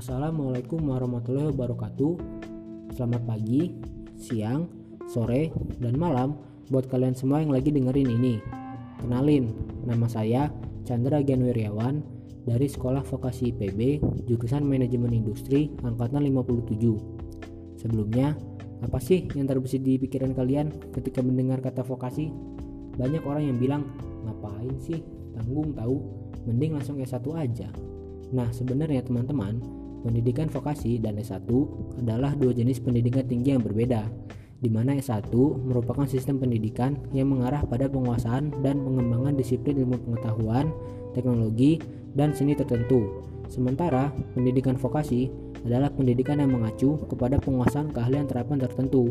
Assalamualaikum warahmatullahi wabarakatuh. Selamat pagi, siang, sore, dan malam buat kalian semua yang lagi dengerin ini. Kenalin, nama saya Chandra Genwiryawan dari Sekolah Vokasi IPB, jurusan Manajemen Industri angkatan 57. Sebelumnya, apa sih yang terbesit di pikiran kalian ketika mendengar kata vokasi? Banyak orang yang bilang, ngapain sih? Tanggung tahu, mending langsung S1 aja. Nah, sebenarnya teman-teman, pendidikan vokasi dan S1 adalah dua jenis pendidikan tinggi yang berbeda, di mana S1 merupakan sistem pendidikan yang mengarah pada penguasaan dan pengembangan disiplin ilmu pengetahuan, teknologi, dan seni tertentu. Sementara pendidikan vokasi adalah pendidikan yang mengacu kepada penguasaan keahlian terapan tertentu.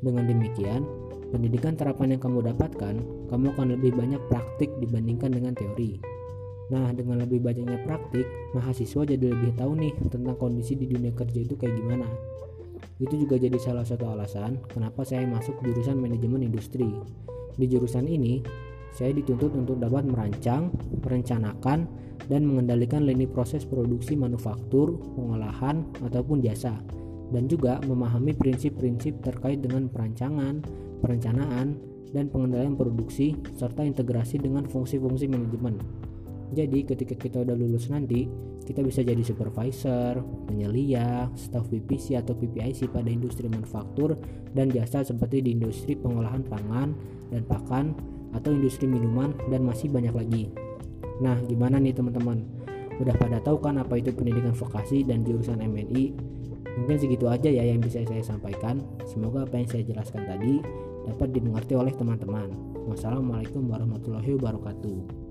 Dengan demikian, pendidikan terapan yang kamu dapatkan, kamu akan lebih banyak praktik dibandingkan dengan teori. Nah, dengan lebih banyaknya praktik, mahasiswa jadi lebih tahu nih tentang kondisi di dunia kerja itu kayak gimana. Itu juga jadi salah satu alasan kenapa saya masuk jurusan manajemen industri. Di jurusan ini, saya dituntut untuk dapat merancang, merencanakan, dan mengendalikan lini proses produksi manufaktur, pengolahan, ataupun jasa, dan juga memahami prinsip-prinsip terkait dengan perancangan, perencanaan, dan pengendalian produksi, serta integrasi dengan fungsi-fungsi manajemen. Jadi ketika kita udah lulus nanti, kita bisa jadi supervisor, penyelia, staff PPC atau PPIC pada industri manufaktur dan jasa seperti di industri pengolahan pangan dan pakan atau industri minuman dan masih banyak lagi. Nah, gimana nih teman-teman? Udah pada tahu kan apa itu pendidikan vokasi dan jurusan MNI? Mungkin segitu aja ya yang bisa saya sampaikan. Semoga apa yang saya jelaskan tadi dapat dimengerti oleh teman-teman. Wassalamualaikum warahmatullahi wabarakatuh.